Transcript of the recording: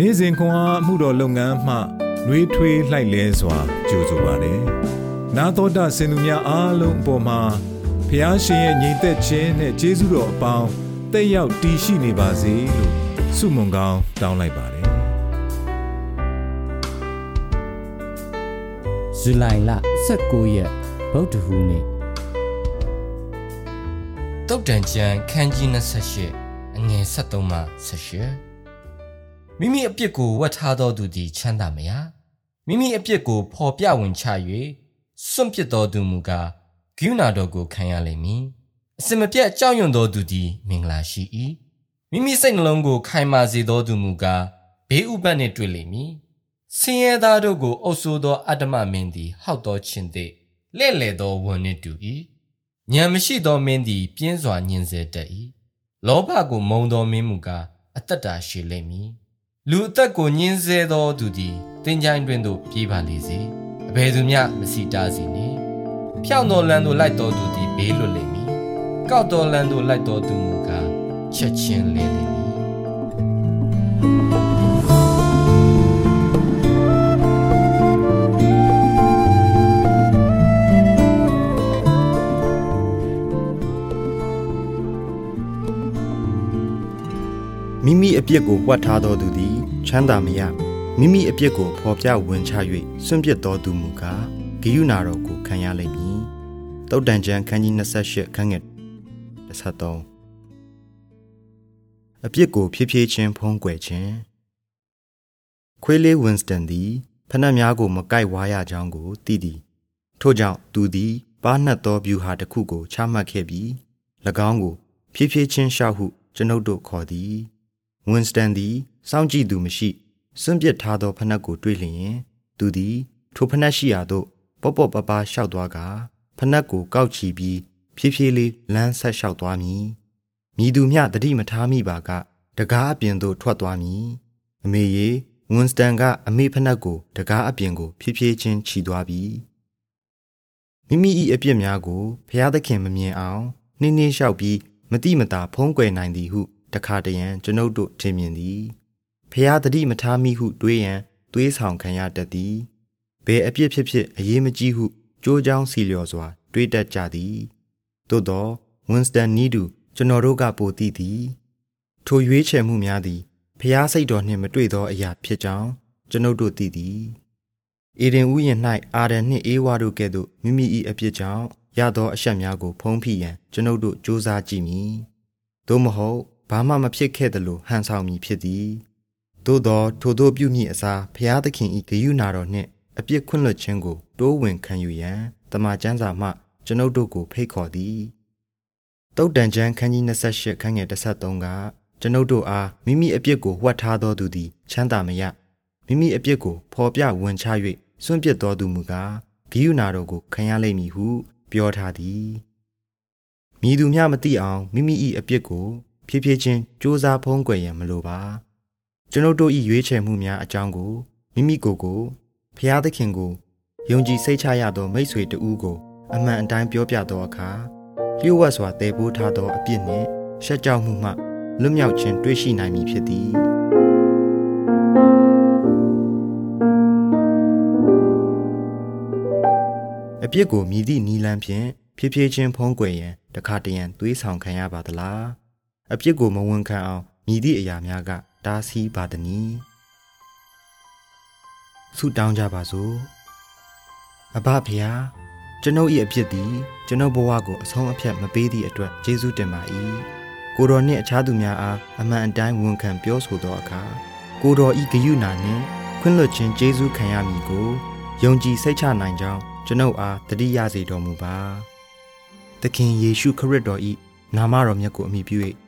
နေ့စဉ်ခွန်အားမှုတော်လုပ်ငန်းမှနှွေးထွေးလှိုက်လဲစွာကြိုဆိုပါတယ်။နာတော်တာစင်သူများအားလုံးအပေါ်မှာဖះရှင်ရဲ့ညီသက်ခြင်းနဲ့ကျေးဇူးတော်အပေါင်းတက်ရောက်တည်ရှိနေပါစေလို့ဆုမွန်ကောင်းတောင်းလိုက်ပါတယ်။ဇူလိုင်လ19ရက်ဗုဒ္ဓဟူးနေ့တုတ်တန်ကျန်ခန်းကြီး28အငယ်73မှ78 မိမိအပြစ်ကိုဝတ်ထားသောသူသည်ချမ်းသာမရမိမိအပြစ်ကိုဖော်ပြဝင်ချ၍စွန့်ပစ်သောသူမူကားဂိူနာတော်ကိုခံရလိမ့်မည်အစင်မပြတ်ကြောက်ရွံ့သောသူသည်မင်္ဂလာရှိ၏မိမိစိတ်နှလုံးကိုခိုင်မာစေသောသူမူကားဘေးဥပတ်နှင့်တွေ့လိမ့်မည်ဆင်းရဲသားတို့ကိုအုပ်ဆိုးသောအတ္တမမင်းသည်ဟောက်သောခြင်းသည်လဲ့လေသောဝန်နှင့်တူ၏ဉာဏ်မရှိသောမင်းသည်ပြင်းစွာညင်စေတတ်၏လောဘကိုမုံသောမင်းမူကားအသက်တာရှိလိမ့်မည် လူအသက်ကိုညင်းဆဲသောသူသည်တင်ကြိုင်တွင်သို့ပြေးပါလေစေအဘယ်သူမျှမစီတားစေနှင့်ဖြောင့်သောလမ်းသို့လိုက်တော်သူသည်ဘေးလွတ်လိမ့်မည်ကောက်သောလမ်းသို့လိုက်တော်သူမူကားချက်ချင်းလဲလိမ့်မည် မိမိအပြစ်ကိုဝှက်ထားသောသူသည် ချမ်းသာမရမိမိအပြစ်ကိုဖော်ပြဝင်ချ၍စွန့်ပစ်သောသူမူကားဂိယုနာတော်ကိုခံရလိမ့်မည်တုတ်တန်ကျမ်းခန်းကြီး28ခန်းငယ်33အပြစ်ကိုဖြည်းဖြည်းချင်းဖုံးကွယ်ခြင်းခွေးလေးဝင်းစတန်သည်ဖနက်များကိုမကိုက်ဝါရကြောင်းကိုသိသည်ထို့ကြောင့်သူသည်ပါးနှက်သောဗျူဟာတစ်ခုကိုချမှတ်ခဲ့ပြီး၎င်းကိုဖြည်းဖြည်းချင်းရှောက်ဟုကျွန်ုပ်တို့ခေါ်သည် ဝင်းစတန်သည်စောင့်ကြည့်သူမရှိစွန့်ပစ်ထားသောဖနက်ကိုတွေ့လျင်သူသည်ထိုဖနက်ရှိရာသို့ပော့ပော့ပပားရှောက်သွားကဖနက်ကိုကောက်ချီပြီးဖြည်းဖြည်းလေးလမ်းဆက်လျှောက်သွားမည်မြည်သူမျှတတိမထားမိပါကတကားအပြင်သို့ထွက်သွားမည်အမေရေဝင်းစတန်ကအမေဖနက်ကိုတကားအပြင်ကိုဖြည်းဖြည်းချင်းခြီသွားပြီမိမိ၏အပြစ်များကိုဖျားသခင်မမြင်အောင်နှင်းနှင်းလျှောက်ပြီးမတိမတာဖုံးကွယ်နိုင်သည်ဟု တခါတရံကျွန်ုပ်တို့ထင်မြင်သည်ဖျားတတိမထားမိဟုတွေးရန်တွေးဆောင်ခံရတတ်သည်ဘယ်အပြစ်ဖြစ်ဖြစ်အရေးမကြီးဟုကြိုးကြောင်းစီလျော်စွာ တွေးတတ်ကြသည်သို့သောဝင်းစတန်နီးတူကျွန်တော်တို့ကပိုသိသည်ထိုရွေးချယ်မှုများသည်ဖျားစိတ်တော်နှင့်မတွေ့သောအရာဖြစ်ကြောင်းကျွန်ုပ်တို့သိသည်အေဒင်ဥယျာဉ်၌အာဒန်နှင့်အေဝါတို့ကဲ့သို့မိမိ၏အပြစ်ကြောင့်ရသောအရှက်များကိုဖုံးဖိရန်ကျွန်ုပ်တို့စ조사ကြည့်မည်သို့မဟုတ် ဘာမှမဖြစ်ခဲ့သလိုဟန်ဆောင်မည်ဖြစ်သည်သို့သောထိုတို့ပြုမိအစားဖျားသခင်၏ဂယုဏတော်နှင့်အပြစ်ခွင့်လွှတ်ခြင်းကိုတိုးဝင်ခံယူရန်တမန်ကျမ်းစာမှကျွန်ုပ်တို့ကိုဖိတ်ခေါ်သည်တုတ်တန်ကျမ်းခန်းကြီး28ခန်းငယ်13ကကျွန်ုပ်တို့အားမိမိအပြစ်ကိုဝှက်ထားသောသူသည်ချမ်းသာမရမိမိအပြစ်ကိုဖော်ပြဝန်ချ၍စွန့်ပစ်တော်သူမူကားဂိယုနာတော်ကိုခံရလိမ့်မည်ဟု ပြောထားသည်မြည်သူမျှမသိအောင်မိမိ၏အပြစ်ကို ဖြည်းဖြည်းချင်းစူးစမ်းဖုံးကွယ်ရန်မလိုပါကျွန်ုပ်တို့၏ရွေးချယ်မှုများအကြောင်းကိုမိမိကိုယ်ကိုဖျားသခင်ကိုယုံကြည်စိတ်ချရသောမိษွေတူးကိုအမှန်အတိုင်းပြောပြသောအခါလျှို့ဝှက်စွာတည်ပိုးထားသောအပြစ်နှင့်ရှက်ကြောက်မှုမှလွတ်မြောက်ခြင်းတွေ့ရှိနိုင်မည်ဖြစ်သည်အပြစ်ကိုမြည်သည့်နီလန်းဖြင့်ဖြည်းဖြည်းချင်းဖုံးကွယ်ရန်တခါတရံသွေးဆောင်ခံရပါသလား အပြစ်ကိုမဝန်ခံအောင်မြည်သည့်အရာများကတားဆီးပါသည်နီဆုတောင်းကြပါစို့အဘဖျားကျွန်ုပ်၏အဖြစ်သည်ကျွန်ုပ်ဘဝကိုအဆုံးအဖြတ်မပေးသည့်အတွက်ကျေးဇူးတင်ပါ၏ကိုတော်နှင့်အခြားသူများအားအမှန်အတိုင်းဝန်ခံပြောဆိုသောအခါကိုတော်ဤဂယုဏနှင့်ခွင့်လွှတ်ခြင်းကျေးဇူးခံရမည်ကိုယုံကြည်စိတ်ချနိုင်ကြောင်းကျွန်ုပ်အားတတိယစေတော်မူပါသခင်ယေရှုခရစ်တော်ဤနာမတော်မြတ်ကိုအမိပြု၍